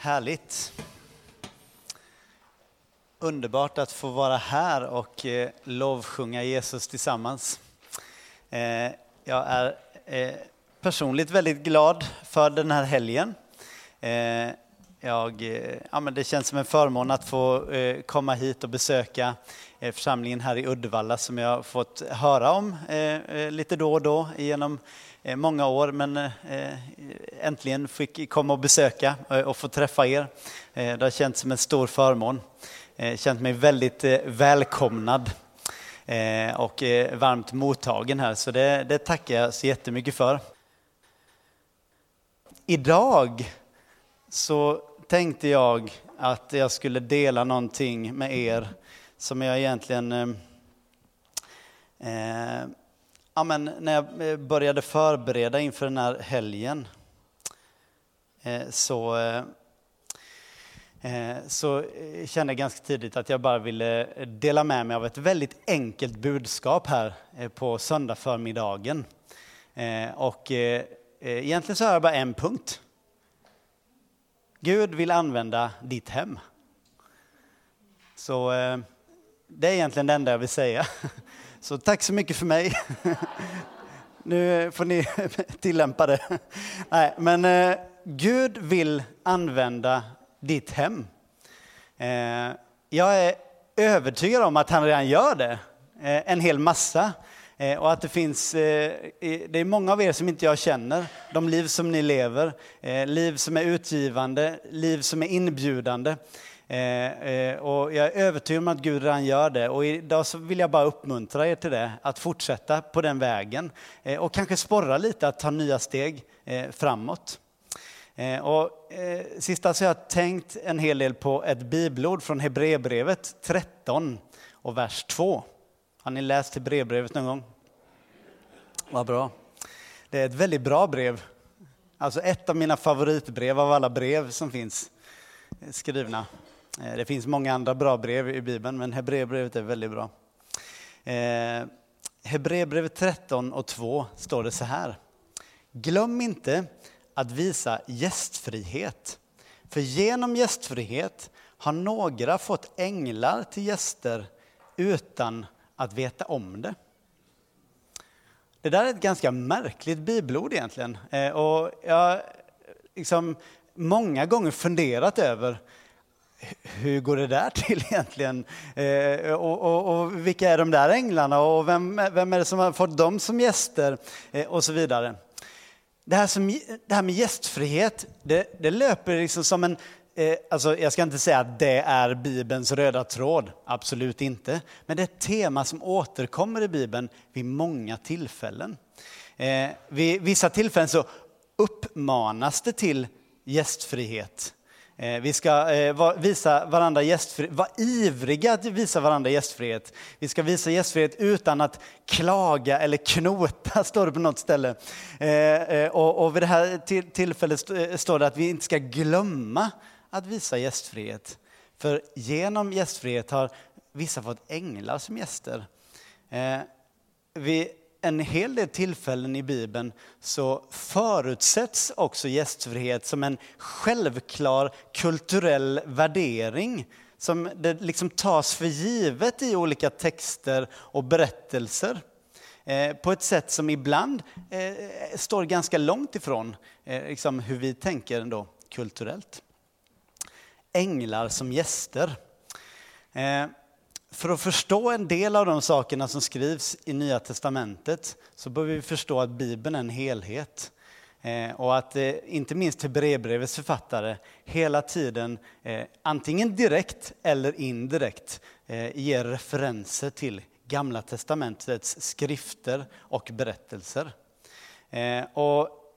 Härligt. Underbart att få vara här och eh, lovsjunga Jesus tillsammans. Eh, jag är eh, personligt väldigt glad för den här helgen. Eh, jag, eh, ja, men det känns som en förmån att få eh, komma hit och besöka eh, församlingen här i Uddevalla som jag fått höra om lite då och då genom många år, men äntligen fick komma och besöka och få träffa er. Det har känts som en stor förmån. Känt mig väldigt välkomnad och varmt mottagen här, så det, det tackar jag så jättemycket för. Idag så tänkte jag att jag skulle dela någonting med er som jag egentligen eh, eh, ja, men när jag eh, började förbereda inför den här helgen eh, så, eh, så kände jag ganska tidigt att jag bara ville dela med mig av ett väldigt enkelt budskap här på söndag förmiddagen. Och egentligen så har jag bara en punkt. Gud vill använda ditt hem. Så eh, det är egentligen det enda jag vill säga. Så tack så mycket för mig. Nu får ni tillämpa det. Nej, men eh, Gud vill använda ditt hem. Eh, jag är övertygad om att han redan gör det, en hel massa. Eh, och att det finns, eh, det är många av er som inte jag känner, de liv som ni lever, eh, liv som är utgivande, liv som är inbjudande. Eh, eh, och jag är övertygad om att Gud redan gör det och idag så vill jag bara uppmuntra er till det, att fortsätta på den vägen eh, och kanske sporra lite att ta nya steg framåt. Och sista så alltså, har jag tänkt en hel del på ett bibelord från Hebreerbrevet 13 och vers 2. Har ni läst Hebreerbrevet någon gång? Vad bra. Det är ett väldigt bra brev. Alltså ett av mina favoritbrev av alla brev som finns skrivna. Eh, det finns många andra bra brev i Bibeln, men Hebreerbrevet är väldigt bra. Eh, Hebreerbrevet 13 och 2 står det så här. Glöm inte att visa gästfrihet. För genom gästfrihet har några fått änglar till gäster utan att veta om det. Det där är ett ganska märkligt bibelord egentligen. Eh, och jag har liksom många gånger funderat över hur går det där till egentligen? Eh, och, och, och, vilka är de där änglarna och vem, vem är det som har fått dem som gäster? Eh, och så vidare. Det här, som, det här med gästfrihet, det, det löper liksom som en... Eh, alltså jag ska inte säga att det är Bibelns röda tråd, absolut inte. Men det är ett tema som återkommer i Bibeln vid många tillfällen. Eh, vid vissa tillfällen så uppmanas det till gästfrihet. Eh, vi ska eh, visa varandra gästfrihet, vara ivriga att visa varandra gästfrihet. Vi ska visa gästfrihet utan att klaga eller knota, står det på något ställe. Eh, eh och vid det här tillfället eh, står det att vi inte ska glömma att visa gästfrihet. För genom gästfrihet har vissa fått änglar som gäster. Eh, vid en hel del tillfällen i Bibeln så förutsätts också gästfrihet som en självklar kulturell värdering som det liksom tas för givet i olika texter och berättelser eh, på ett sätt som ibland eh, står ganska långt ifrån eh, liksom hur vi tänker ändå, kulturellt. Änglar som gäster. Eh, för att förstå en del av de sakerna som skrivs i Nya Testamentet så behöver vi förstå att Bibeln är en helhet. Eh, och att eh, inte minst Hebreerbrevets författare hela tiden, antingen direkt eller indirekt, ger referenser till Gamla Testamentets skrifter och berättelser. Och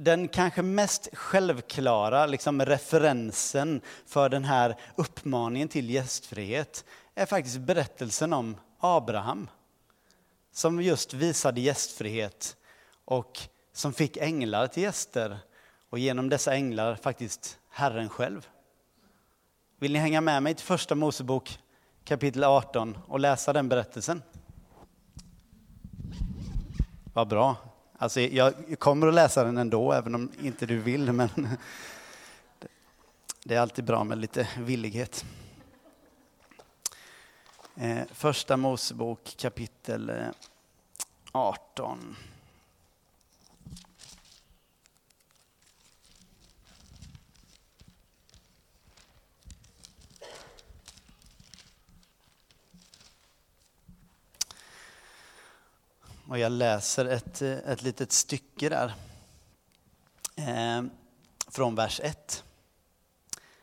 den kanske mest självklara liksom, referensen för den här uppmaningen till gästfrihet är faktiskt berättelsen om Abraham. Som just visade gästfrihet och som fick änglar till gäster. Och genom dessa änglar faktiskt Herren själv. Vill ni hänga med mig till första Mosebok kapitel 18 och läsa den berättelsen? Vad bra. Alltså jag kommer att läsa den ändå, även om inte du vill. Men Det är alltid bra med lite villighet. Eh, första Mosebok kapitel eh, 18. Och jag läser ett, eh, ett litet stycke där. Eh, från vers 1.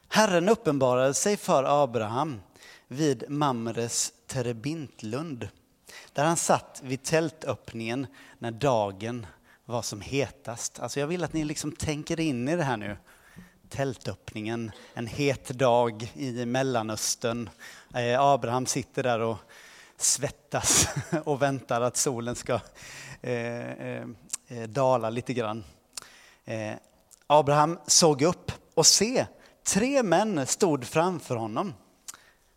Herren uppenbarade sig för Abraham vid Mamres terebintlund där han satt vid tältöppningen när dagen var som hetast. Alltså jag vill att ni liksom tänker in i det här nu. Tältöppningen, en het dag i Mellanöstern. Eh, Abraham sitter där och svettas och väntar att solen ska eh, eh, eh dala lite grann. Eh, Abraham såg upp och se, tre män stod framför honom.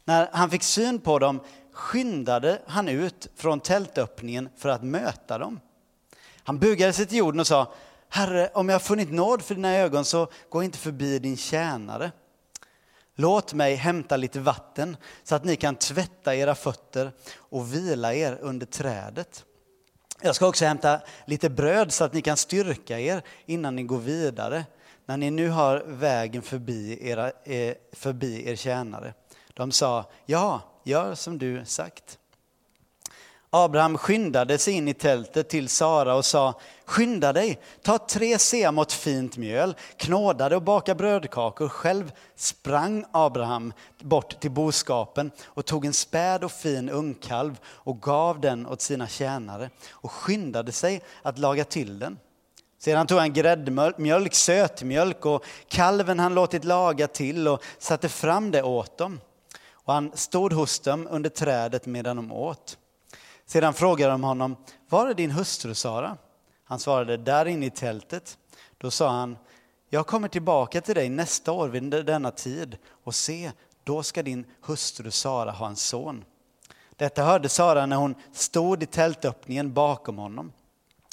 När han fick syn på dem skyndade han ut från tältöppningen för att möta dem. Han bugade sig till jorden och sa, Herre, om jag har funnit nåd för dina ögon så gå inte förbi din tjänare. Låt mig hämta lite vatten så att ni kan tvätta era fötter och vila er under trädet. Jag ska också hämta lite bröd så att ni kan styrka er innan ni går vidare, när ni nu har vägen förbi, era, eh, förbi er tjänare. De sa, ja, gör som du sagt. Abraham skyndade sig in i tältet till Sara och sa, skynda dig, ta tre semot fint mjöl, knåda det och baka brödkakor. Själv sprang Abraham bort till boskapen och tog en späd och fin ungkalv och gav den åt sina tjänare och skyndade sig att laga till den. Sedan tog han gräddmjölk, sötmjölk och kalven han låtit laga till och satte fram det åt dem. Och han stod hos dem under trädet medan de åt. Sedan frågade de honom, var är din hustru Sara? Han svarade, där inne i tältet. Då sa han, jag kommer tillbaka till dig nästa år vid denna tid och se, då ska din hustru Sara ha en son. Detta hörde Sara när hon stod i tältöppningen bakom honom.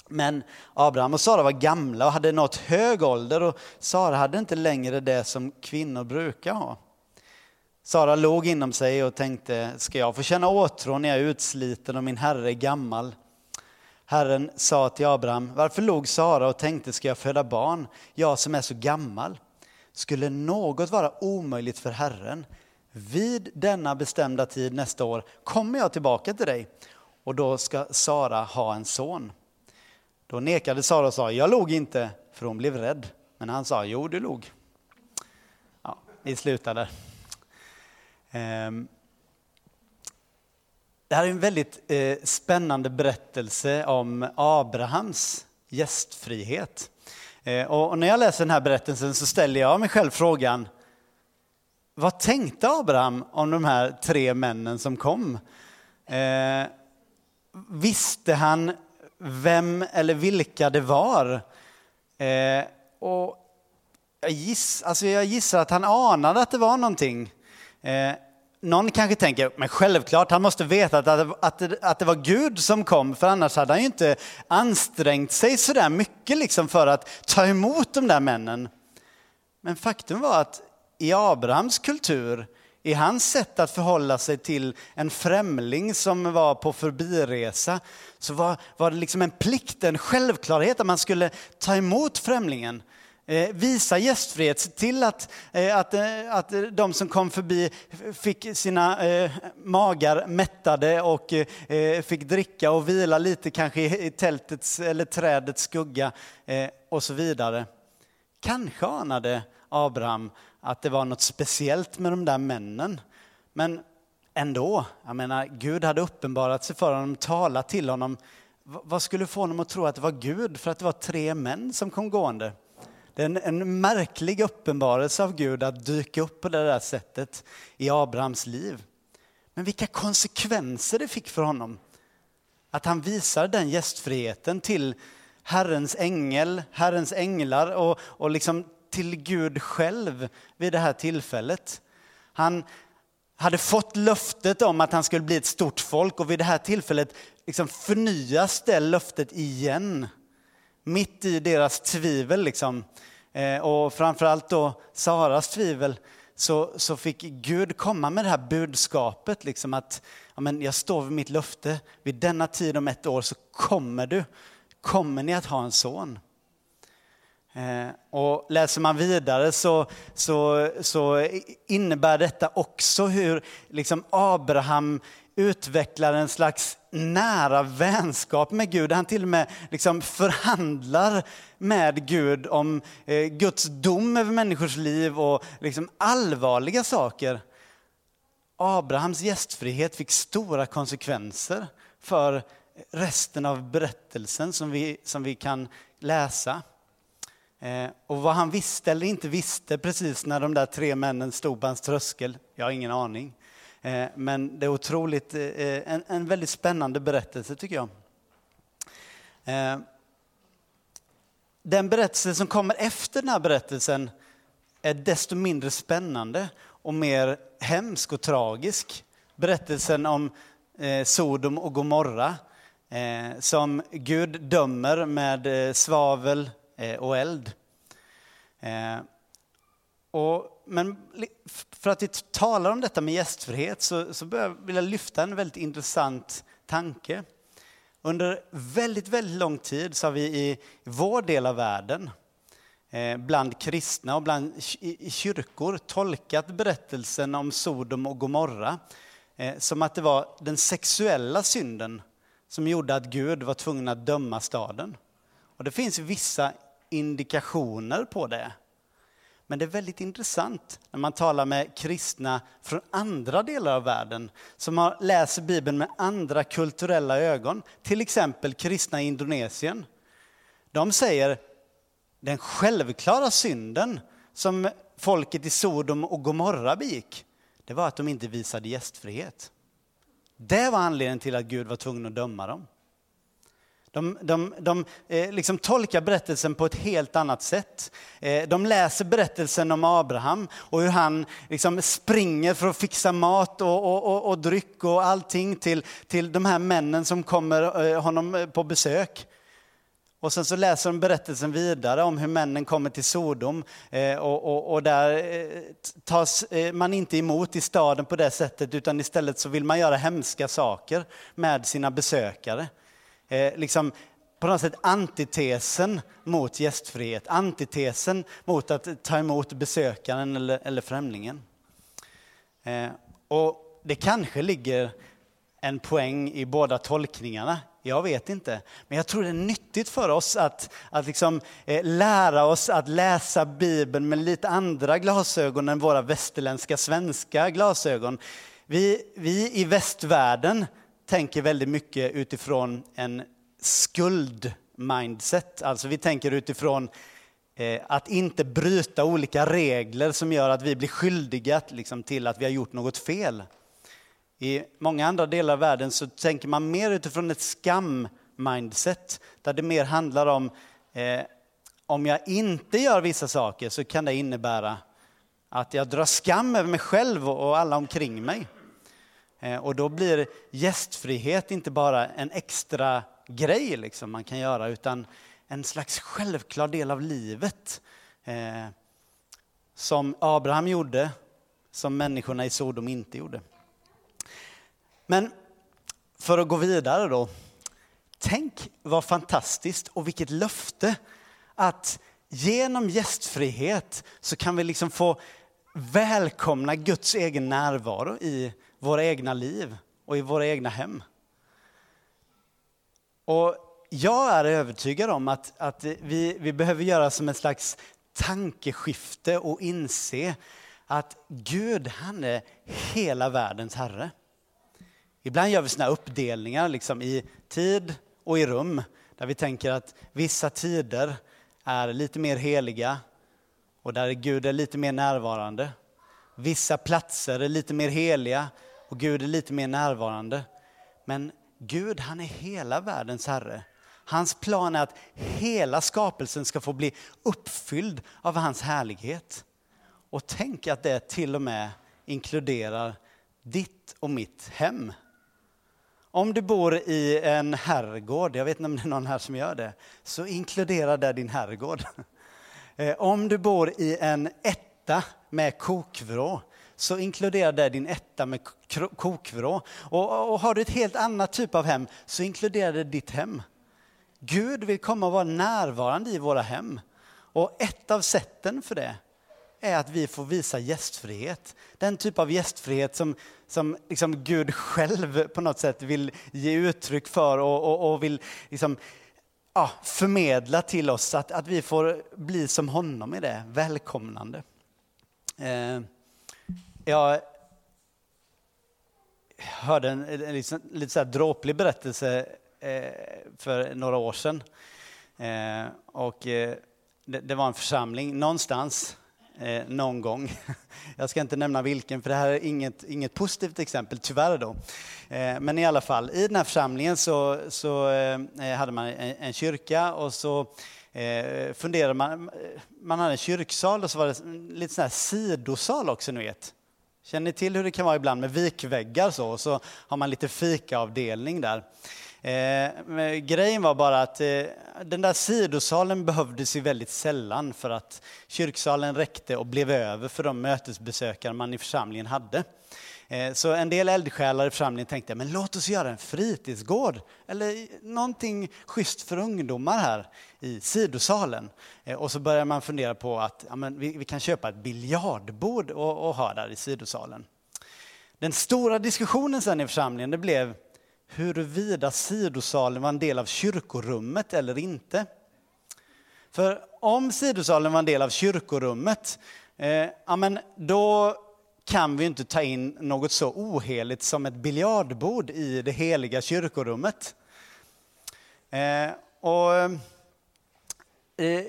Men Abraham och Sara var gamla och hade nått hög ålder och Sara hade inte längre det som kvinnor brukar ha. Sara låg inom sig och tänkte, ska jag få känna åtrå när jag är utsliten och min herre är gammal? Herren sa till Abraham, varför låg Sara och tänkte, ska jag föda barn, jag som är så gammal? Skulle något vara omöjligt för Herren? Vid denna bestämda tid nästa år kommer jag tillbaka till dig och då ska Sara ha en son. Då nekade Sara och sa, jag log inte, för hon blev rädd. Men han sa, jo du log. Ja, vi slutar där. Ehm, det här är en väldigt eh, spännande berättelse om Abrahams gästfrihet. Eh, och när jag läser den här berättelsen så ställer jag mig själv frågan, vad tänkte Abraham om de här tre männen som kom? Eh, visste han vem eller vilka det var? Eh, och jag, giss, alltså jag gissar att han anade att det var någonting. Eh, någon kanske tänker, men självklart, han måste veta att, att, att det var Gud som kom, för annars hade han ju inte ansträngt sig så där mycket liksom för att ta emot de där männen. Men faktum var att i Abrahams kultur, i hans sätt att förhålla sig till en främling som var på förbiresa, så var, var det liksom en plikt, en självklarhet att man skulle ta emot främlingen. Eh, visa gästfrihet, se till att, eh, att, eh, att de som kom förbi fick sina magar mättade och fick dricka och vila lite kanske i tältets eller trädets skugga och så vidare. Kanske anade Abraham att det var något speciellt med de där männen. Men ändå, jag menar, Gud hade uppenbarat sig för honom, talat till honom. Vad skulle få honom att tro att det var Gud för att det var tre män som kom gående? Det är en, en märklig uppenbarelse av Gud att dyka upp på det där sättet i Abrahams liv. Men vilka konsekvenser det fick för honom. Att han visar den gästfriheten till Herrens ängel, Herrens änglar och, och liksom till Gud själv vid det här tillfället. Han hade fått löftet om att han skulle bli ett stort folk och vid det här tillfället liksom förnyas det löftet igen mitt i deras tvivel. Liksom. Eh, och framförallt då Saras tvivel så, så fick Gud komma med det här budskapet, liksom att ja, men jag står vid mitt löfte, vid denna tid om ett år så kommer du, kommer ni att ha en son. Eh, och läser man vidare så, så, så innebär detta också hur liksom Abraham utvecklar en slags nära vänskap med Gud. Han till och med liksom förhandlar med Gud om eh, Guds dom över människors liv och liksom allvarliga saker. Abrahams gästfrihet fick stora konsekvenser för resten av berättelsen som vi, som vi kan läsa. Eh, och vad han visste eller inte visste precis när de där tre männen stod på hans tröskel, jag har ingen aning. Eh, men det är otroligt, eh, en, en väldigt spännande berättelse tycker jag. Eh, den berättelse som kommer efter den här berättelsen är desto mindre spännande och mer hemsk och tragisk. Berättelsen om Sodom och Gomorra som Gud dömer med svavel och eld. Och men för att vi talar om detta med gästfrihet så, så vill jag lyfta en väldigt intressant tanke. Under väldigt, väldigt lång tid så har vi i vår del av världen eh, bland kristna och bland i, kyrkor tolkat berättelsen om Sodom och Gomorra eh, som att det var den sexuella synden som gjorde att Gud var tvungen att döma staden. Och det finns vissa indikationer på det. Men det är väldigt intressant när man talar med kristna från andra delar av världen som läser Bibeln med andra kulturella ögon. Till exempel kristna i Indonesien. De säger den självklara synden som folket i Sodom och Gomorra begick, det var att de inte visade gästfrihet. Det var anledningen till att Gud var tvungen att döma dem. De, de, de eh, liksom tolkar berättelsen på ett helt annat sätt. Eh, de läser berättelsen om Abraham och hur han liksom springer för att fixa mat och, och, och, och dryck och allting till, till de här männen som kommer eh, honom eh, på besök. Och sen så läser de berättelsen vidare om hur männen kommer till Sodom eh, och, och, och, där eh, tas man inte emot i staden på det sättet utan istället så vill man göra hemska saker med sina besökare eh, liksom på något sätt antitesen mot gästfrihet, antitesen mot att ta emot besökaren eller, eller främlingen. Eh, och det kanske ligger en poäng i båda tolkningarna. Jag vet inte. Men jag tror det är nyttigt för oss att, att liksom, eh, lära oss att läsa Bibeln med lite andra glasögon än våra västerländska svenska glasögon. Vi, vi i västvärlden tänker väldigt mycket utifrån en skuld-mindset. Alltså vi tänker utifrån eh, att inte bryta olika regler som gör att vi blir skyldiga liksom, till att vi har gjort något fel. I många andra delar av världen så tänker man mer utifrån ett skam-mindset, där det mer handlar om eh, om jag inte gör vissa saker så kan det innebära att jag drar skam över mig själv och alla omkring mig. Eh, och då blir gästfrihet inte bara en extra grej liksom man kan göra, utan en slags självklar del av livet. Eh, som Abraham gjorde, som människorna i Sodom inte gjorde. Men för att gå vidare då. Tänk vad fantastiskt och vilket löfte att genom gästfrihet så kan vi liksom få välkomna Guds egen närvaro i våra egna liv och i våra egna hem. Och jag är övertygad om att, att vi, vi behöver göra som ett slags tankeskifte och inse att Gud, han är hela världens herre. Ibland gör vi såna uppdelningar liksom i tid och i rum, där vi tänker att vissa tider är lite mer heliga och där Gud är lite mer närvarande. Vissa platser är lite mer heliga och Gud är lite mer närvarande. Men Gud, han är hela världens herre. Hans plan är att hela skapelsen ska få bli uppfylld av hans härlighet. Och tänk att det till och med inkluderar ditt och mitt hem. Om du bor i en herrgård, jag vet inte om det är någon här som gör det, så inkluderar det din herrgård. Eh, om du bor i en etta med kokvrå så inkluderar det din etta med kokvrå. Och, och har du ett helt annat typ av hem så inkluderar det ditt hem. Gud vill komma och vara närvarande i våra hem. Och ett av sätten för det är att vi får visa gästfrihet. Den typ av gästfrihet som, som liksom Gud själv på något sätt vill ge uttryck för och, och, och vill liksom, ja, förmedla till oss. Att, att vi får bli som honom i det, välkomnande. Eh, jag hörde en, en, en en lite så här dråplig berättelse eh, för några år sedan. Eh, och, eh, det, det var en församling någonstans eh, någon gång. Jag ska inte nämna vilken, för det här är inget, inget positivt exempel, tyvärr. Då. Eh, men i alla fall, i den här församlingen så, så eh, hade man en, en, kyrka och så eh, funderade man, man hade en kyrksal och så var det lite sån här sidosal också, ni vet. Känner ni till hur det kan vara ibland med vikväggar så, och så har man lite fikaavdelning där. Eh, grejen var bara att eh, den där sidosalen behövdes ju väldigt sällan för att kyrksalen räckte och blev över för de mötesbesökare man i församlingen hade. Eh, så en del eldsjälar i församlingen tänkte, men låt oss göra en fritidsgård eller någonting schysst för ungdomar här i sidosalen. Eh, och så började man fundera på att ja, men vi, vi kan köpa ett biljardbord och, och ha där i sidosalen. Den stora diskussionen sen i församlingen det blev huruvida sidosalen var en del av kyrkorummet eller inte. För om sidosalen var en del av kyrkorummet, eh, ja, men då kan vi inte ta in något så oheligt som ett biljardbord i det heliga kyrkorummet. Eh, och, eh,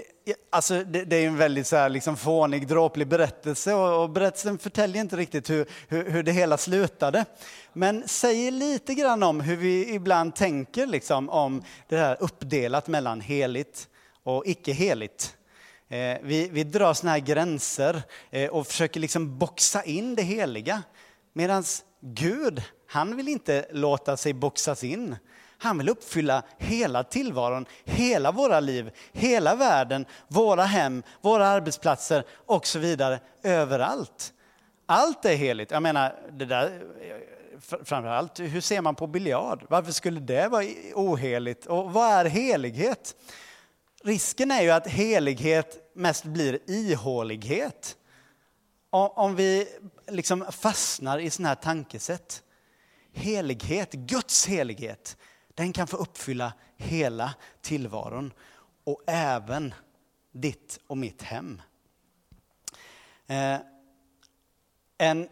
alltså det, det, är en väldigt så här, liksom, fånig, dråplig berättelse och, och berättelsen förtäljer inte riktigt hur, hur, hur, det hela slutade. Men säger lite grann om hur vi ibland tänker liksom, om det här uppdelat mellan heligt och icke heligt. Eh, vi, vi drar såna här gränser eh, och försöker liksom boxa in det heliga. Medan Gud, han vill inte låta sig boxas in. Han vill uppfylla hela tillvaron, hela våra liv, hela världen, våra hem, våra arbetsplatser och så vidare, överallt. Allt är heligt. Jag menar, det där, eh, framförallt, hur ser man på biljard? Varför skulle det vara oheligt? Och vad är helighet? Risken är ju att helighet mest blir ihålighet. Om vi liksom fastnar i sådana här tankesätt. Helighet, Guds helighet, den kan få uppfylla hela tillvaron och även ditt och mitt hem. Eh, en,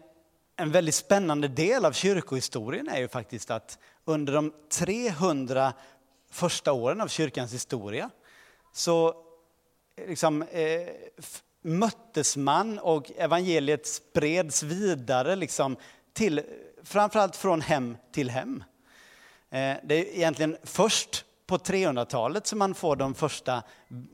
en väldigt spännande del av kyrkohistorien är ju faktiskt att under de 300 första åren av kyrkans historia så liksom, eh, möttes man och evangeliet spreds vidare liksom, till, framförallt från hem till hem. Eh, det är egentligen först på 300-talet som man får de första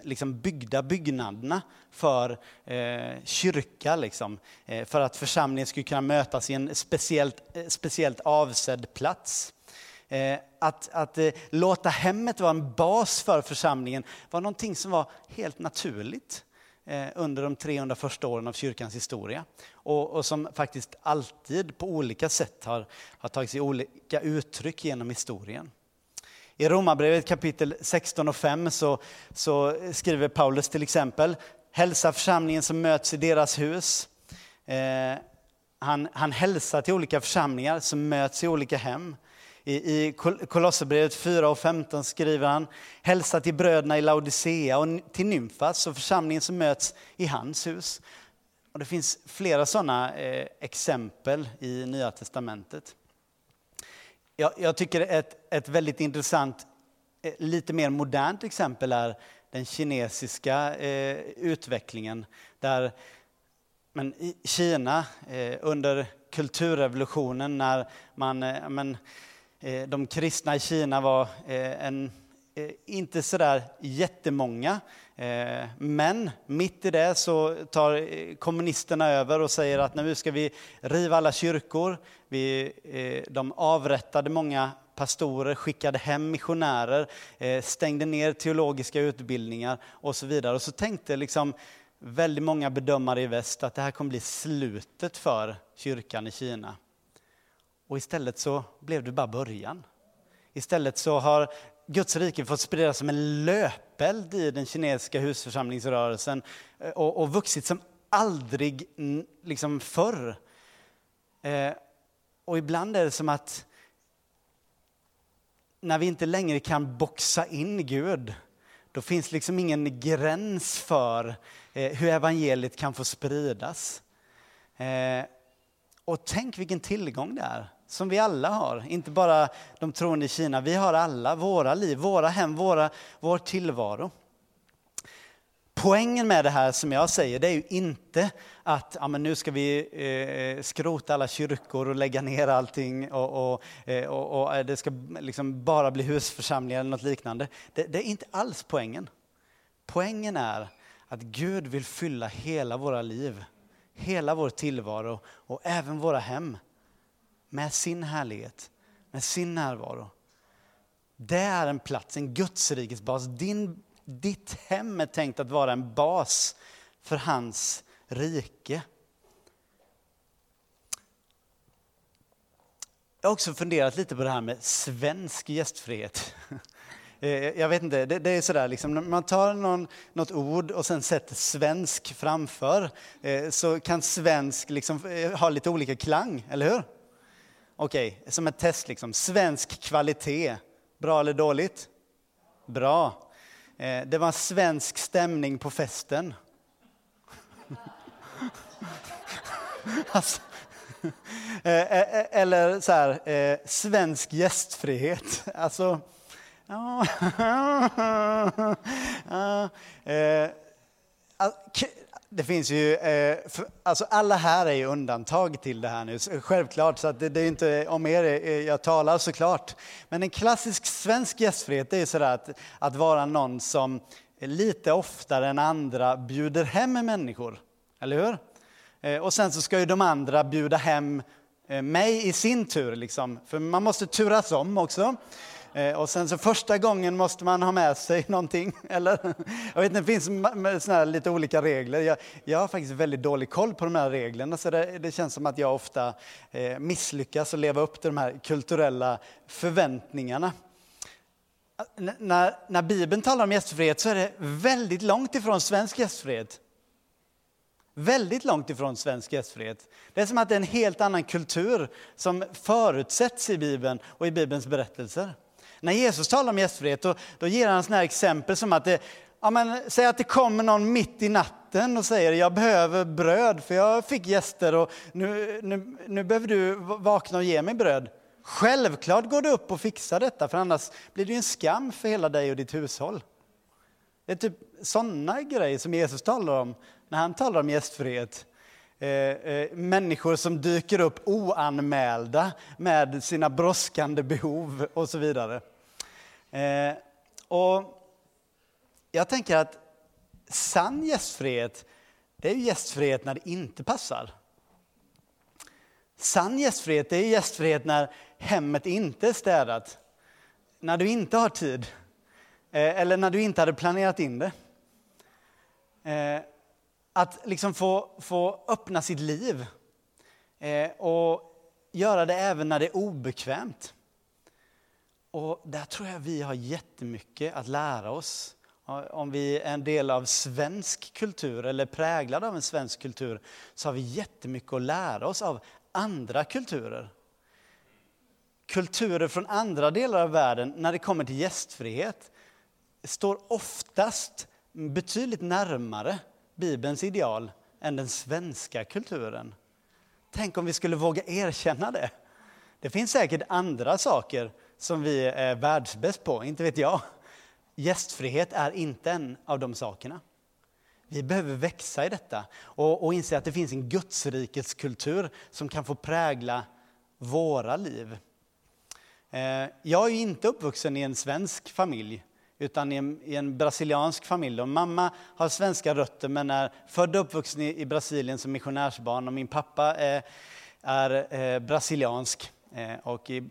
liksom, byggda byggnaderna för eh, kyrka, liksom, eh, för att församlingen skulle kunna mötas i en speciellt, eh, speciellt avsedd plats. Eh, att, att eh, låta hemmet vara en bas för församlingen var någonting som var helt naturligt eh, under de 300 första åren av kyrkans historia. Och, och, som faktiskt alltid på olika sätt har, har tagit sig olika uttryck genom historien. I Romarbrevet kapitel 16 och 5 så, så skriver Paulus till exempel, hälsa församlingen som möts i deras hus. Eh, han, han hälsar till olika församlingar som möts i olika hem. I, i Kolosserbrevet 4 och 15 skriver han, hälsa till bröderna i Laodicea och till Nymfas och församlingen som möts i hans hus. Och det finns flera sådana eh, exempel i Nya Testamentet. Jag, jag tycker ett, ett väldigt intressant, eh, lite mer modernt exempel är den kinesiska eh, utvecklingen. Där men i Kina eh, under kulturrevolutionen när man eh, men, Eh, Eh, de kristna i Kina var eh, en, eh, inte sådär jättemånga. Men mitt i det så tar kommunisterna över och säger att nu ska vi riva alla kyrkor. Vi, de avrättade många pastorer, skickade hem missionärer, stängde ner teologiska utbildningar och så vidare. Och så tänkte liksom väldigt många bedömare i väst att det här kommer bli slutet för kyrkan i Kina. Och istället så blev det bara början. Istället så har Guds rike fått spridas som en löpeld i den kinesiska husförsamlingsrörelsen eh, och, och vuxit som aldrig liksom förr. Eh, och ibland är det som att när vi inte längre kan boxa in Gud, då finns liksom ingen gräns för eh, hur evangeliet kan få spridas. Eh, och tänk vilken tillgång det är, som vi alla har. Inte bara de troende i Kina, vi har alla våra liv, våra hem, våra, vår tillvaro. Poängen med det här som jag säger, det är ju inte att ja, men nu ska vi eh, skrota alla kyrkor och lägga ner allting och, och, eh, och, och eh, det ska liksom bara bli husförsamlingar eller något liknande. Det, det är inte alls poängen. Poängen är att Gud vill fylla hela våra liv, hela vår tillvaro och även våra hem med sin härlighet, med sin närvaro. Det är en plats, en Gudsrikets bas. Din ditt hem är tänkt att vara en bas för hans rike. Jag har också funderat lite på det här med svensk gästfrihet. Eh, jag vet inte, det, det är sådär liksom, man tar någon, något ord och sen sätter svensk framför eh, så kan svensk liksom eh, ha lite olika klang, eller hur? Okej, okay, som ett test liksom. Svensk kvalitet, bra eller dåligt? Bra. Eh, det var svensk stämning på festen. alltså, eh, eh, eh, eller så här, eh, svensk gästfrihet. Alltså, ja, det finns ju, eh, för, alltså alla här är ju undantag till det här nu, självklart, så att det, det är inte om er eh, jag talar såklart. Men en klassisk svensk gästfrihet är sådär att, att vara någon som lite oftare än andra bjuder hem människor, eller hur? Eh, och sen så ska ju de andra bjuda hem eh, mig i sin tur, liksom. för man måste turas om också. Eh, och sen så första gången måste man ha med sig någonting, eller? Jag vet det finns såna lite olika regler. Jag, jag, har faktiskt väldigt dålig koll på de här reglerna, så det, det känns som att jag ofta eh, misslyckas att leva upp till de här kulturella förväntningarna. När, när Bibeln talar om gästfrihet så är det väldigt långt ifrån svensk gästfrihet. Väldigt långt ifrån svensk gästfrihet. Det är som att det är en helt annan kultur som förutsätts i Bibeln och i Bibelns berättelser. När Jesus talar om gästfrihet då, då ger han sådana här exempel som att det, ja men, säg att det kommer någon mitt i natten och säger jag behöver bröd för jag fick gäster och nu, nu, nu behöver du vakna och ge mig bröd. Självklart går du upp och fixar detta för annars blir det en skam för hela dig och ditt hushåll. Det är typ sådana grejer som Jesus talar om när han talar om gästfrihet. Eh, eh, människor som dyker upp oanmälda med sina brådskande behov och så vidare. Eh, och jag tänker att sann gästfrihet, det är gästfrihet när det inte passar. Sann gästfrihet, det är gästfrihet när hemmet inte är städat. När du inte har tid. Eh, eller när du inte hade planerat in det. Eh, att liksom få, få öppna sitt liv eh, och göra det även när det är obekvämt. Och där tror jag vi har jättemycket att lära oss. Om vi är en del av svensk kultur eller präglade av en svensk kultur så har vi jättemycket att lära oss av andra kulturer. Kulturer från andra delar av världen när det kommer till gästfrihet står oftast betydligt närmare Bibelns ideal än den svenska kulturen. Tänk om vi skulle våga erkänna det. Det finns säkert andra saker som vi är världsbäst på, inte vet jag. Gästfrihet är inte en av de sakerna. Vi behöver växa i detta och, och inse att det finns en Gudsrikets kultur som kan få prägla våra liv. Eh, jag är inte uppvuxen i en svensk familj utan i en, i en brasiliansk familj. Och mamma har svenska rötter men är född och uppvuxen i, i Brasilien som missionärsbarn och min pappa är, är är brasiliansk. Eh, och i,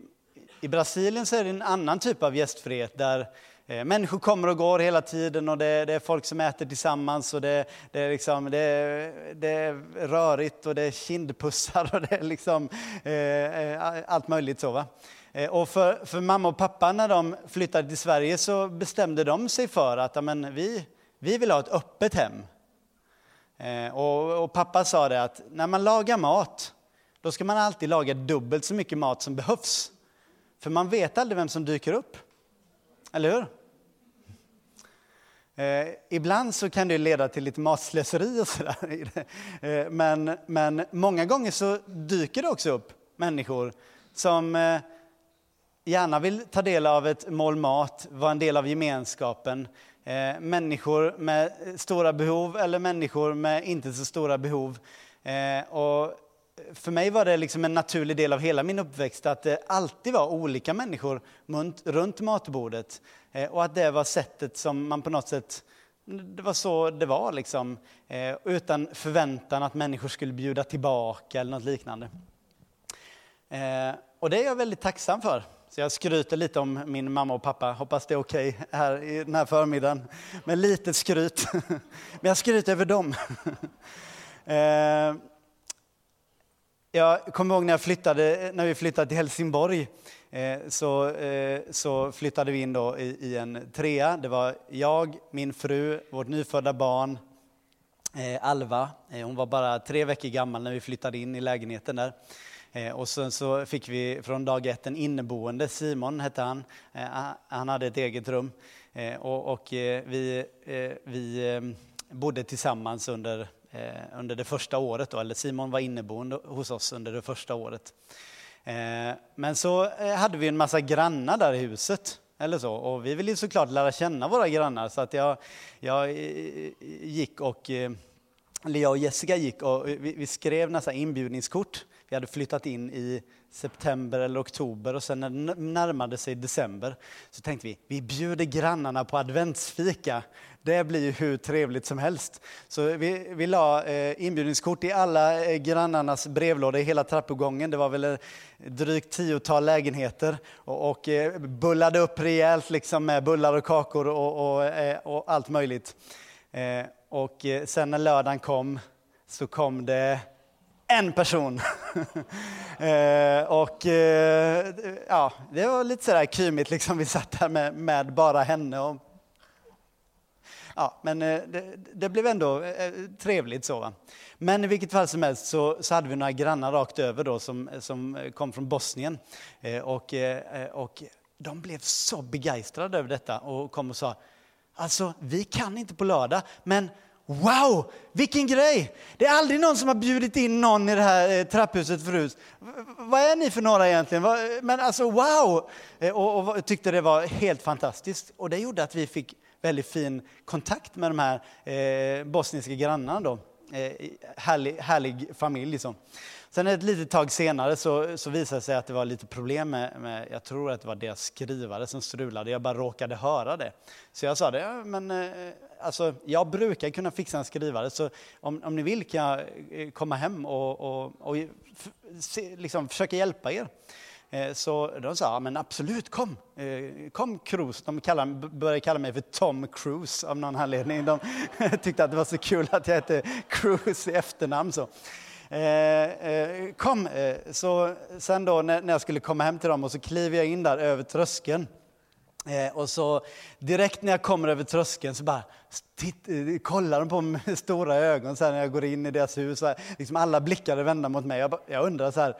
i Brasilien så är det en annan typ av gästfrihet där eh, människor kommer och går hela tiden och det, det är folk som äter tillsammans och det, det, är liksom, det, det är rörigt och det är kindpussar och det är liksom, eh, eh allt möjligt. så va? Eh, och för, för, mamma och pappa när de flyttade till Sverige så bestämde de sig för att amen, vi, vi vill ha ett öppet hem. Eh, och, och, pappa sa det att när man lagar mat då ska man alltid laga dubbelt så mycket mat som behövs. För man vet aldrig vem som dyker upp. Eller hur? Eh, ibland så kan det leda till lite matslöseri och sådär. Eh, men, men många gånger så dyker det också upp människor som eh, gärna vill ta del av ett mål mat, vara en del av gemenskapen. Eh, människor med stora behov eller människor med inte så stora behov. Eh, och för mig var det liksom en naturlig del av hela min uppväxt att det alltid var olika människor runt matbordet. Eh, och att det var sättet som man på något sätt, det var så det var liksom. Eh, utan förväntan att människor skulle bjuda tillbaka eller något liknande. Eh, och det är jag väldigt tacksam för. Så jag skryter lite om min mamma och pappa. Hoppas det är okej okay här i den här förmiddagen. Med lite skryt. Men jag skryter över dem. Jag kommer ihåg när, jag flyttade, när vi flyttade till Helsingborg. Eh, så, eh, så flyttade vi in då i, i, en trea. Det var jag, min fru, vårt nyfödda barn, eh, Alva. hon var bara tre veckor gammal när vi flyttade in i lägenheten där. Och sen så fick vi från dag ett en inneboende, Simon hette han. Han hade ett eget rum. Och, och vi, vi bodde tillsammans under eh, under det första året, då, eller Simon var inneboende hos oss under det första året. Eh, men så eh, hade vi en massa grannar där i huset, eller så, och vi ville såklart lära känna våra grannar så att jag, jag eh, gick och eh, eller jag och Jessica gick och vi, vi skrev nästan inbjudningskort. Vi hade flyttat in i september eller oktober och sen när det närmade sig december så tänkte vi, vi bjuder grannarna på adventsfika. Det blir ju hur trevligt som helst. Så vi, vi la eh, inbjudningskort i alla eh, grannarnas brevlådor i hela trappuppgången. Det var väl eh, drygt tiotal lägenheter och, och bullade upp rejält liksom med bullar och kakor och, och, och allt möjligt. Och sen när lördagen kom så kom det en person. eh, och eh, ja, det var lite sådär kymigt, liksom. vi satt där med, med bara henne. Och, ja, men eh, det, det, blev ändå eh, trevligt. så. Va? Men i vilket fall som helst så, så hade vi några grannar rakt över då, som, som kom från Bosnien. Eh, och, och de blev så begeistrade över detta och kom och sa, alltså vi kan inte på lördag, men Wow, vilken grej! Det är aldrig någon som har bjudit in någon i det här eh, trapphuset förut. Vad är ni för några egentligen? Men alltså wow! Eh, och, och tyckte det var helt fantastiskt. Och det gjorde att vi fick väldigt fin kontakt med de här eh, bosniska grannarna. Då. Eh, härlig, härlig familj. Liksom. Sen ett litet tag senare så, så visade det sig att det var lite problem med, med, jag tror att det var deras skrivare som strulade, jag bara råkade höra det. Så jag sa det, ja, men eh, alltså, jag brukar kunna fixa en skrivare, så om, om ni vill kan jag eh, komma hem och, och, och se, liksom, försöka hjälpa er. Eh, så de sa, men absolut, kom, kom Cruise. De kallar, började kalla mig för Tom Cruise av någon anledning. De tyckte att det var så kul att jag hette Cruise i efternamn. Så. Eh, eh, kom, eh, så sen då när jag skulle komma hem till dem och så kliver jag in där över tröskeln Eh, och så direkt när jag kommer över tröskeln så bara titt, kollar de på mig med stora ögon så när jag går in i deras hus. Så här, liksom alla blickar är vända mot mig. Jag, jag undrar så här,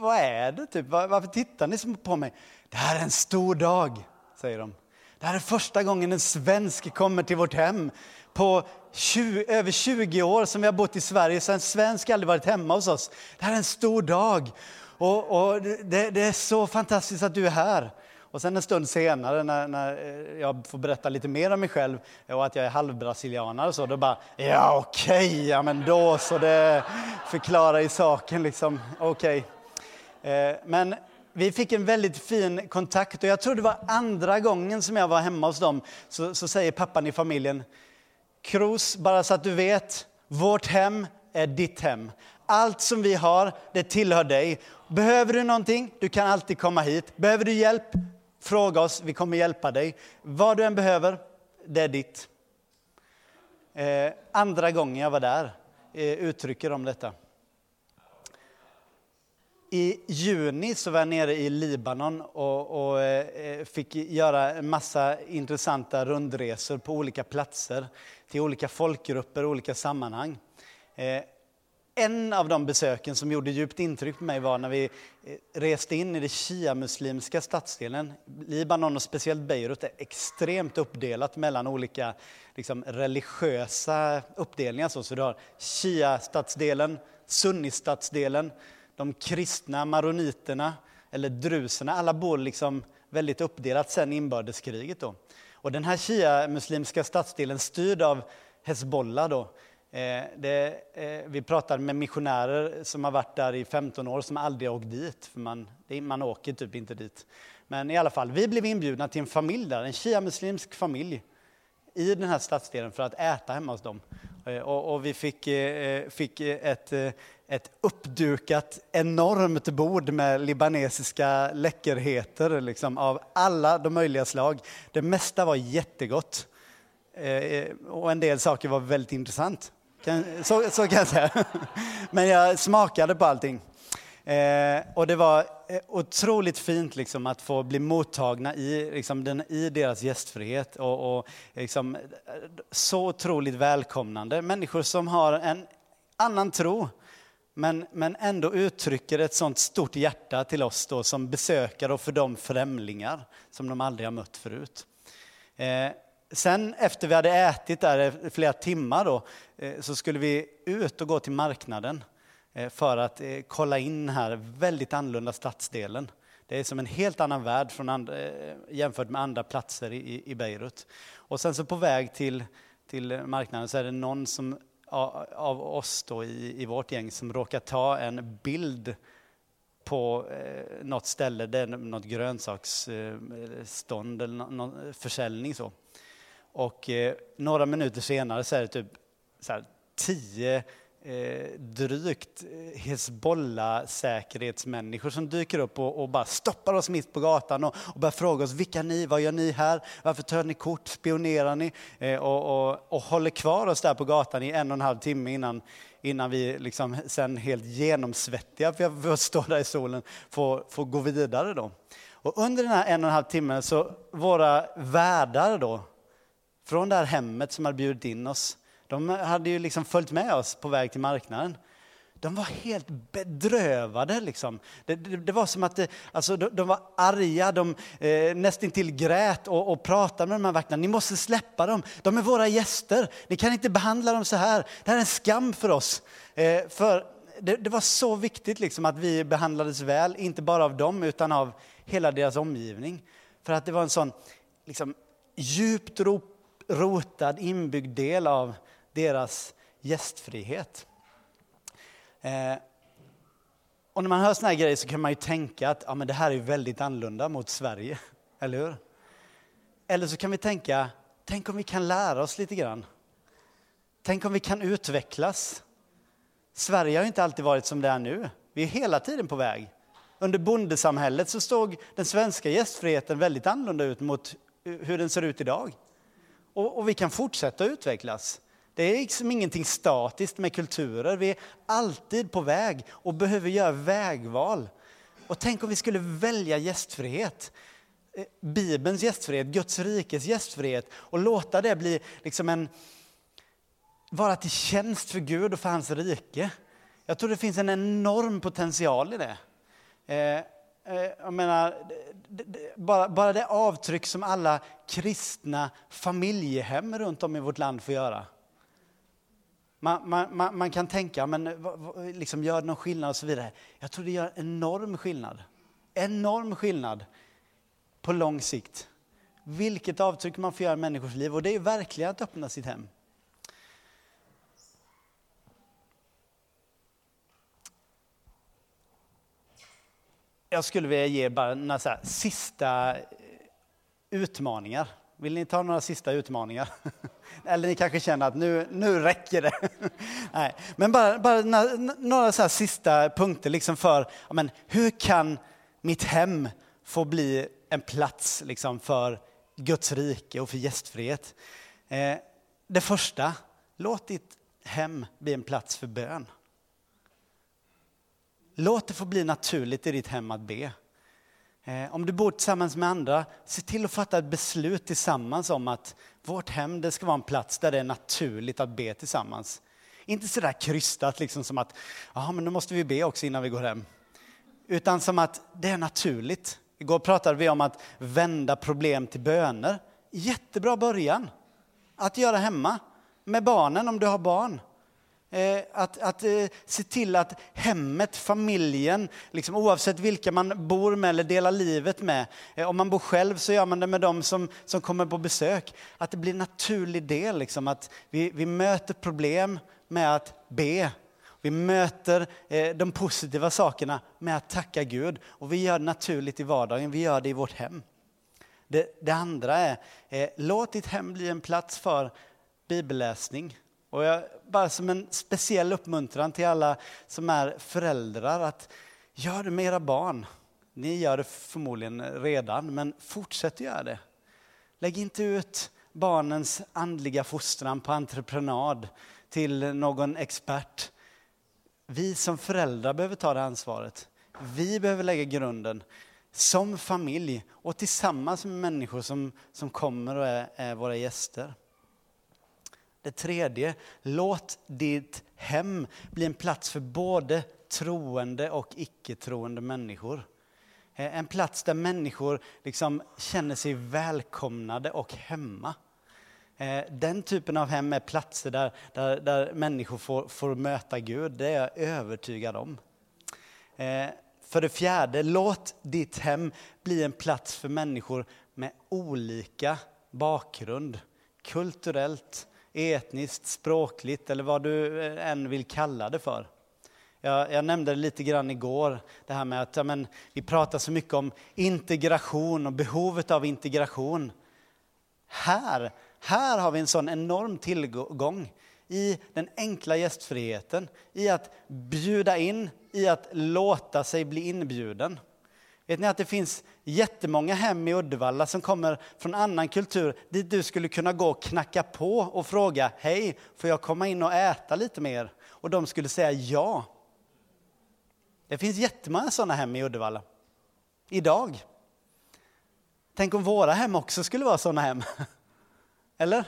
vad är det? Typ? Var, varför tittar ni på mig? Det här är en stor dag, säger de. Det här är första gången en svensk kommer till vårt hem. På 20, över 20 år som vi har bott i Sverige så en svensk aldrig varit hemma hos oss. Det här är en stor dag. Och, och det, det är så fantastiskt att du är här. Och sen en stund senare när, när, eh, jag får berätta lite mer om mig själv och att jag är halvbrasilianare så, då bara, ja okej, okay, ja men då så, det förklarar i saken liksom, okej. Okay. Eh, men vi fick en väldigt fin kontakt och jag tror det var andra gången som jag var hemma hos dem, så, så säger pappan i familjen, Kros, bara så att du vet, vårt hem är ditt hem. Allt som vi har, det tillhör dig. Behöver du någonting, du kan alltid komma hit. Behöver du hjälp, Fråga oss, vi kommer hjälpa dig. Vad du än behöver, det är ditt. Eh, andra gången jag var där eh, uttrycker de detta. I juni så var jag nere i Libanon och, och eh, fick göra en massa intressanta rundresor på olika platser till olika folkgrupper, och olika sammanhang. Eh, en av de besöken som gjorde djupt intryck på mig var när vi eh, reste in i den shia-muslimska stadsdelen. Libanon och speciellt Beirut är extremt uppdelat mellan olika liksom, religiösa uppdelningar. Så, så du har shia-stadsdelen, sunni-stadsdelen, de kristna maroniterna eller druserna. Alla bor liksom väldigt uppdelat sen inbördeskriget. Då. Och den här shia-muslimska stadsdelen styrd av Hezbollah då, Eh, det, eh, vi pratade med missionärer som har varit där i 15 år som aldrig åkt dit, för man, man åker typ inte dit. Men i alla fall, vi blev inbjudna till en familj där, en shia-muslimsk familj i den här stadsdelen för att äta hemma hos dem. Eh, och, och vi fick, eh, eh, fick ett, ett uppdukat enormt bord med libanesiska läckerheter liksom, av alla de möjliga slag. Det mesta var jättegott. Eh, eh, och en del saker var väldigt intressant. Så, så kan jag säga. Men jag smakade på allting. Eh, och det var eh, otroligt fint liksom, att få bli mottagna i, liksom, den, i deras gästfrihet. Och, och liksom, så otroligt välkomnande. Människor som har en annan tro, men, men ändå uttrycker ett sånt stort hjärta till oss då, som besökare och för de främlingar som de aldrig har mött förut. Eh, Sen efter vi hade ätit där flera timmar då, eh, så skulle vi ut och gå till marknaden eh, för att eh, kolla in den här väldigt annorlunda stadsdelen. Det är som en helt annan värld från andra, eh, jämfört med andra platser i, i Beirut. Och sen så på väg till, till marknaden så är det någon som, av oss då i, i vårt gäng som råkar ta en bild på eh, något ställe, det är något grönsaksstånd eller någon försäljning så. Och eh, några minuter senare så är det typ så här, tio eh, drygt eh, Hezbollah-säkerhetsmänniskor som dyker upp och, och, bara stoppar oss mitt på gatan och, och börjar fråga oss vilka ni, vad gör ni här, varför tar ni kort, spionerar ni? Eh, och, och, och, håller kvar oss där på gatan i en och en halv timme innan, innan vi liksom sen helt genomsvettiga, för jag stå där i solen, får, får gå vidare då. Och under den här en och en halv timmen så våra värdar då, från det här hemmet som hade bjudit in oss. De hade ju liksom följt med oss på väg till marknaden. De var helt bedrövade. Liksom. Det, det, det var som att det, alltså, de, de, var arga, de eh, nästintill grät och, och pratade med de här vakterna. Ni måste släppa dem, de är våra gäster. Ni kan inte behandla dem så här. Det här är en skam för oss. Eh, för det, det, var så viktigt liksom, att vi behandlades väl, inte bara av dem utan av hela deras omgivning. För att det var en sån liksom, djupt rotad, inbyggd del av deras gästfrihet. Eh, och när man hör såna här grejer så kan man ju tänka att ja, men det här är väldigt annorlunda mot Sverige, eller hur? Eller så kan vi tänka, tänk om vi kan lära oss lite grann. Tänk om vi kan utvecklas. Sverige har inte alltid varit som det är nu. Vi är hela tiden på väg. Under bondesamhället så såg den svenska gästfriheten väldigt annorlunda ut mot hur den ser ut idag. Och, och vi kan fortsätta utvecklas. Det är liksom ingenting statiskt med kulturer. Vi är alltid på väg och behöver göra vägval. Och tänk om vi skulle välja gästfrihet. Eh, Bibelns gästfrihet, Guds rikes gästfrihet och låta det bli liksom en, vara till tjänst för Gud och för hans rike. Jag tror det finns en enorm potential i det. Eh, eh jag menar, bara, bara det avtryck som alla kristna familjehem runt om i vårt land får göra. Man, man, man kan tänka, men liksom, gör det någon skillnad och så vidare. Jag tror det gör enorm skillnad. Enorm skillnad på lång sikt. Vilket avtryck man får göra i människors liv. Och det är verkligen att öppna sitt hem. jag skulle vilja ge bara några så sista utmaningar. Vill ni ta några sista utmaningar? Eller ni kanske känner att nu, nu räcker det. Nej, men bara, bara några, så sista punkter liksom för men, hur kan mitt hem få bli en plats liksom, för Guds rike och för gästfrihet. Eh, det första, låt ditt hem bli en plats för bön. Låt det få bli naturligt i ditt hem att be. Eh, om du bor tillsammans med andra, se till att fatta ett beslut tillsammans om att vårt hem det ska vara en plats där det är naturligt att be tillsammans. Inte sådär krystat liksom som att, ja men nu måste vi be också innan vi går hem. Utan som att det är naturligt. Igår pratade vi om att vända problem till böner. Jättebra början att göra hemma med barnen om du har barn. Eh, att, att eh, se till att hemmet, familjen, liksom, oavsett vilka man bor med eller delar livet med. Eh, om man bor själv så gör man det med dem som, som kommer på besök. Att det blir en naturlig del, liksom, att vi, vi möter problem med att be. Vi möter de positiva sakerna med att tacka Gud. Och vi gör det naturligt i vardagen, vi gör det i vårt hem. Det, det andra är, låt ditt hem bli en plats för bibelläsning. Och jag, bara som en speciell uppmuntran till alla som är föräldrar att gör det med era barn. Ni gör det förmodligen redan, men fortsätt göra det. Lägg inte ut barnens andliga fostran på entreprenad till någon expert. Vi som föräldrar behöver ta det ansvaret. Vi behöver lägga grunden som familj och tillsammans med människor som, som kommer och är, är våra gäster. Det tredje, låt ditt hem bli en plats för både troende och icke-troende människor. Eh, en plats där människor liksom känner sig välkomnade och hemma. Eh, den typen av hem är platser där, där, där människor får, får möta Gud, det är jag övertygad om. Eh, för det fjärde, låt ditt hem bli en plats för människor med olika bakgrund, kulturellt, etniskt, språkligt eller vad du eh, än vill kalla det för. Jag, jag nämnde det lite grann igår, det här med att ja, men, vi pratar så mycket om integration och behovet av integration. Här, här har vi en sån enorm tillgång i den enkla gästfriheten, i att bjuda in, i att låta sig bli inbjuden. Vet ni att det finns jättemånga hem i Uddevalla som kommer från annan kultur dit du skulle kunna gå och knacka på och fråga Hej, får jag komma in och äta lite mer? Och de skulle säga ja. Det finns jättemånga sådana hem i Uddevalla. Idag. Tänk om våra hem också skulle vara sådana hem. Eller?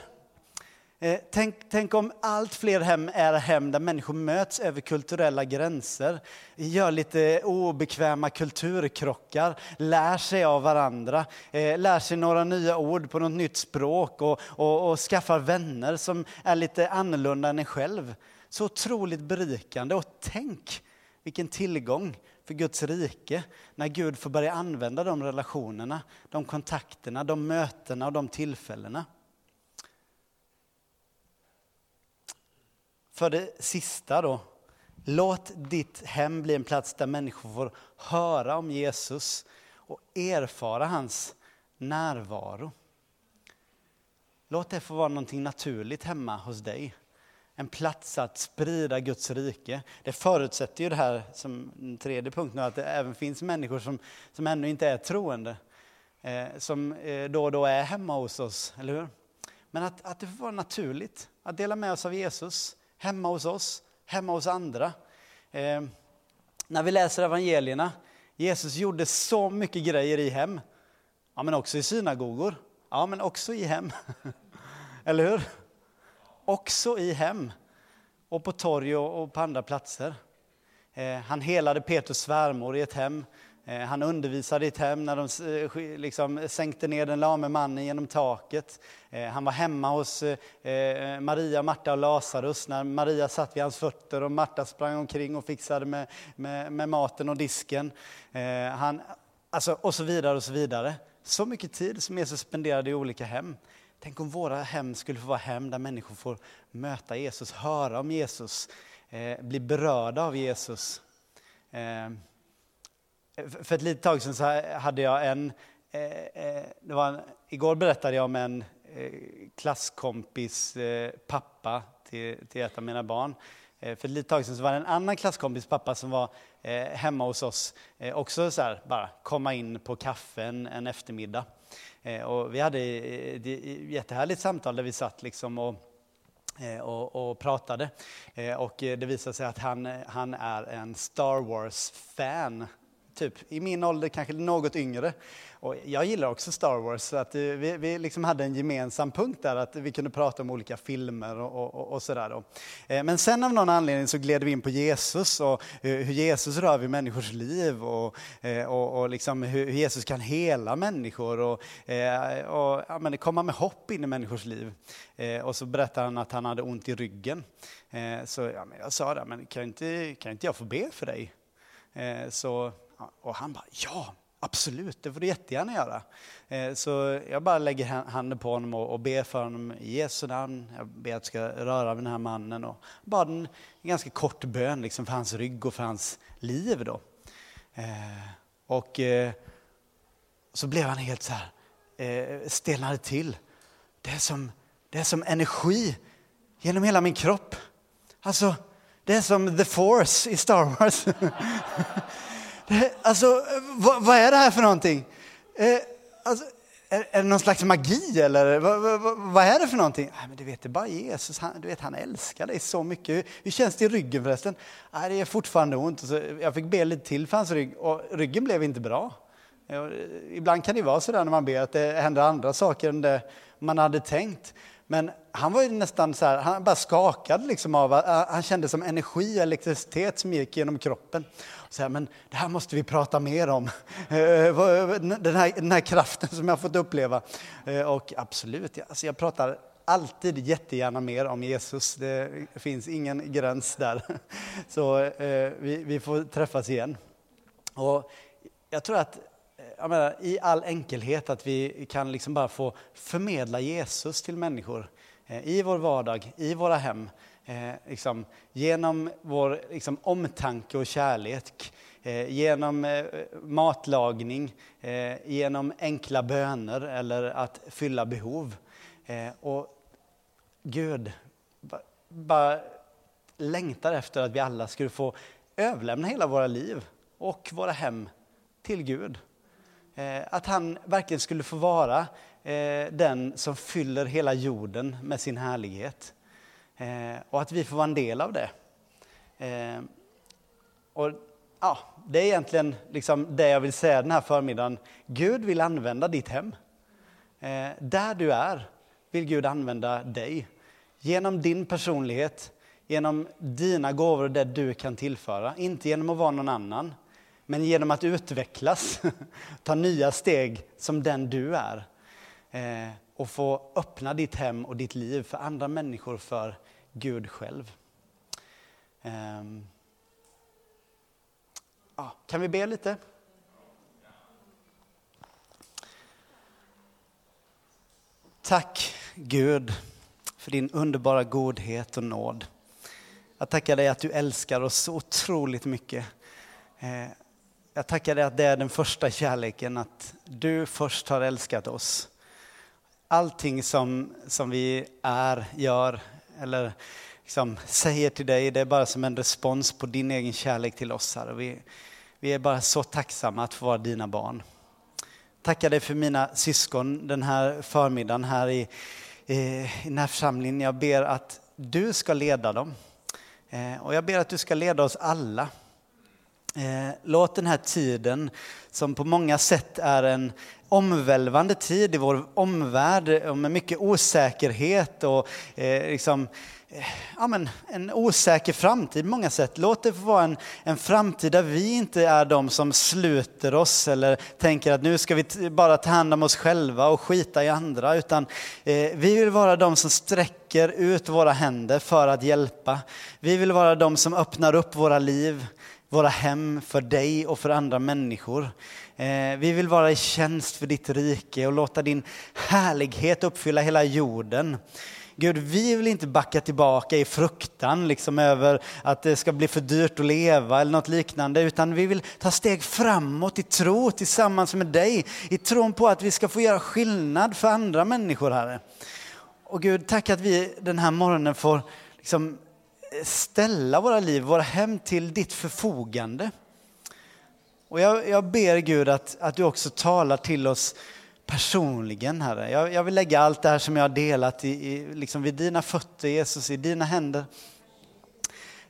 Eh, tänk, tänk, om allt fler hem är hem där människor möts över kulturella gränser, gör lite obekväma kulturkrockar, lär sig av varandra, eh, lär sig några nya ord på något nytt språk och, och, och skaffar vänner som är lite annorlunda än en själv. Så otroligt berikande. Och tänk vilken tillgång för Guds rike när Gud får börja använda de relationerna, de kontakterna, de mötena och de tillfällena. För det sista då, låt ditt hem bli en plats där människor får höra om Jesus och erfara hans närvaro. Låt det få vara någonting naturligt hemma hos dig. En plats att sprida Guds rike. Det förutsätter ju det här som en tredje punkt nu, att det även finns människor som, som ännu inte är troende. Eh, som eh, då och då är hemma hos oss, eller hur? Men att, att det får vara naturligt att dela med oss av Jesus hemma hos oss, hemma hos andra. Eh, när vi läser evangelierna, Jesus gjorde så mycket grejer i hem. Ja, men också i synagogor. Ja, men också i hem. Eller hur? Också i hem. Och på torg och på andra platser. Eh, han helade Petrus svärmor i ett hem. Eh, han undervisade i ett hem när de eh, liksom sänkte ner den lame mannen genom taket. Eh, han var hemma hos Maria, Marta och Lazarus när Maria satt vid hans fötter och Marta sprang omkring och fixade med, med, med maten och disken. Han, alltså, och så vidare och så vidare. Så mycket tid som Jesus spenderade i olika hem. Tänk om våra hem skulle få vara hem där människor får möta Jesus, höra om Jesus, bli berörda av Jesus. För ett litet tag sedan så hade jag en, eh, eh, det var en, igår berättade jag om en eh, klasskompis pappa till, till ett av mina barn. För ett litet tag sedan så var det en annan klasskompis pappa som var hemma hos oss. Också så här, bara komma in på kaffe en, en eftermiddag. Och vi hade ett jättehärligt samtal där vi satt liksom och och, och, pratade. Och det visade sig att han, han är en Star Wars-fan typ i min ålder, kanske något yngre. Och jag gillar också Star Wars, så att eh, vi, vi liksom hade en gemensam punkt där, att vi kunde prata om olika filmer och, och, och sådär. Eh, men sen av någon anledning så gled vi in på Jesus och eh, hur Jesus rör vid människors liv och, och, och liksom hur Jesus kan hela människor och, och ja, men komma med hopp in i människors liv. Och så berättade han att han hade ont i ryggen. Så ja, men jag sa det, men kan inte, kan inte jag få be för dig? Så och han bara, ja, absolut, det får du jättegärna göra. Eh, så jag bara lägger handen på honom och ber för honom i Jesu namn. Jag ber att jag ska röra vid den här mannen och bad en ganska kort bön liksom för hans rygg och för hans liv. Då. Eh, och eh, så blev han helt så här, stelnade till. Det är, som, det är som energi genom hela min kropp. Alltså, det är som the force i Star Wars. Eh, alltså, eh, vad, vad, är det här för någonting? Eh, alltså, är, är, det någon slags magi eller vad, vad, vad är det för någonting? Nej, men du vet, det är bara Jesus. Han, du vet, han älskar dig så mycket. Hur, hur känns det i ryggen förresten? Nej, det är fortfarande ont. Så eh, jag fick be lite till för hans rygg och ryggen blev inte bra. Ibland kan det vara så där när man ber att det händer andra saker än det man hade tänkt. Men han var ju nästan så här, han bara skakade liksom av, han kände som energi och elektricitet som gick genom kroppen. Så här, men det här måste vi prata mer om, eh, den här, den här kraften som jag har fått uppleva. Eh, och absolut, alltså jag pratar alltid jättegärna mer om Jesus. Det finns ingen gräns där. Så eh, vi, vi, får träffas igen. Och jag tror att eh, jag menar, i all enkelhet att vi kan liksom bara få förmedla Jesus till människor Eh, i vår vardag, i våra hem. Eh, liksom, genom vår liksom, omtanke och kärlek, eh, genom eh, matlagning, eh, genom enkla böner eller att fylla behov. Eh, och Gud bara längtar efter att vi alla skulle få överlämna hela våra liv och våra hem till Gud. Eh, att han verkligen skulle få vara Eh, den som fyller hela jorden med sin härlighet. Eh, och att vi får vara en del av det. Eh, och ja, Det är egentligen liksom det jag vill säga den här förmiddagen. Gud vill använda ditt hem. Där du är vill Gud använda dig. Genom din personlighet, genom dina gåvor och det du kan tillföra. Inte genom att vara någon annan, men genom att utvecklas, ta nya steg som den du är eh, och få öppna ditt hem och ditt liv för andra människor, för Gud själv. Ehm. Ja, kan vi be lite? Tack Gud för din underbara godhet och nåd. Jag tackar dig att du älskar oss så otroligt mycket. Eh, jag tackar dig att det är den första kärleken, att du först har älskat oss. Allting som, som vi är, gör eller liksom säger till dig, det är bara som en respons på din egen kärlek till oss. Här. Vi, vi är bara så tacksamma att få vara dina barn. Tackar dig för mina syskon den här förmiddagen här i, i den här församlingen. Jag ber att du ska leda dem. Eh, och jag ber att du ska leda oss alla Eh, låt den här tiden, som på många sätt är en omvälvande tid i vår omvärld eh, med mycket osäkerhet och eh, liksom, eh, ja, men en osäker framtid på många sätt. Låt det få vara en, en framtid där vi inte är de som sluter oss eller tänker att nu ska vi bara ta hand om oss själva och skita i andra. Utan eh, vi vill vara de som sträcker ut våra händer för att hjälpa. Vi vill vara de som öppnar upp våra liv våra hem för dig och för andra människor. Eh, vi vill vara i tjänst för ditt rike och låta din härlighet uppfylla hela jorden. Gud, vi vill inte backa tillbaka i fruktan liksom över att det ska bli för dyrt att leva eller något liknande, utan vi vill ta steg framåt i tro tillsammans med dig, i tron på att vi ska få göra skillnad för andra människor, Herre. Och Gud, tack att vi den här morgonen får liksom ställa våra liv, våra hem till ditt förfogande. Och jag, jag ber Gud att, att du också talar till oss personligen, Herre. Jag, jag vill lägga allt det här som jag har delat i, i, liksom vid dina fötter, Jesus, i dina händer.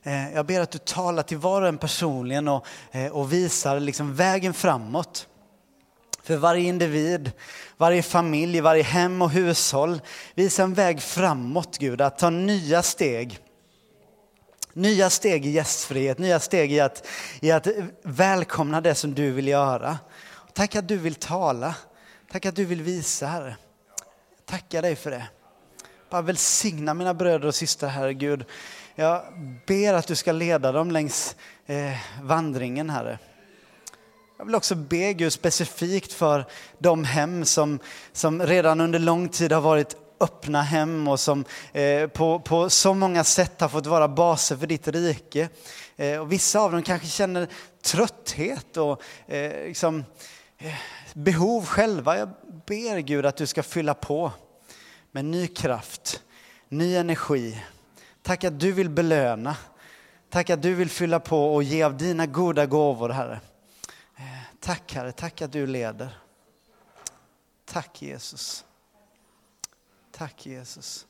Eh, jag ber att du talar till var och en personligen och, eh, och visar liksom vägen framåt. För varje individ, varje familj, varje hem och hushåll. Visa en väg framåt Gud, att ta nya steg. Nya steg i gästfrihet, nya steg i att, i att välkomna det som du vill göra. Tack att du vill tala. Tack att du vill visa, Herre. Tackar dig för det. Bara välsigna mina bröder och systrar, Herre Gud. Jag ber att du ska leda dem längs eh, vandringen, Herre. Jag vill också be Gud specifikt för de hem som, som redan under lång tid har varit öppna hem och som eh, på, på så många sätt har fått vara baser för ditt rike. Eh, och vissa av dem kanske känner trötthet och eh, liksom, eh, behov själva. Jag ber Gud att du ska fylla på med ny kraft, ny energi. Tack att du vill belöna. Tack att du vill fylla på och ge av dina goda gåvor, Herre. Eh, tack Herre, tack att du leder. Tack Jesus. Tack Jesus.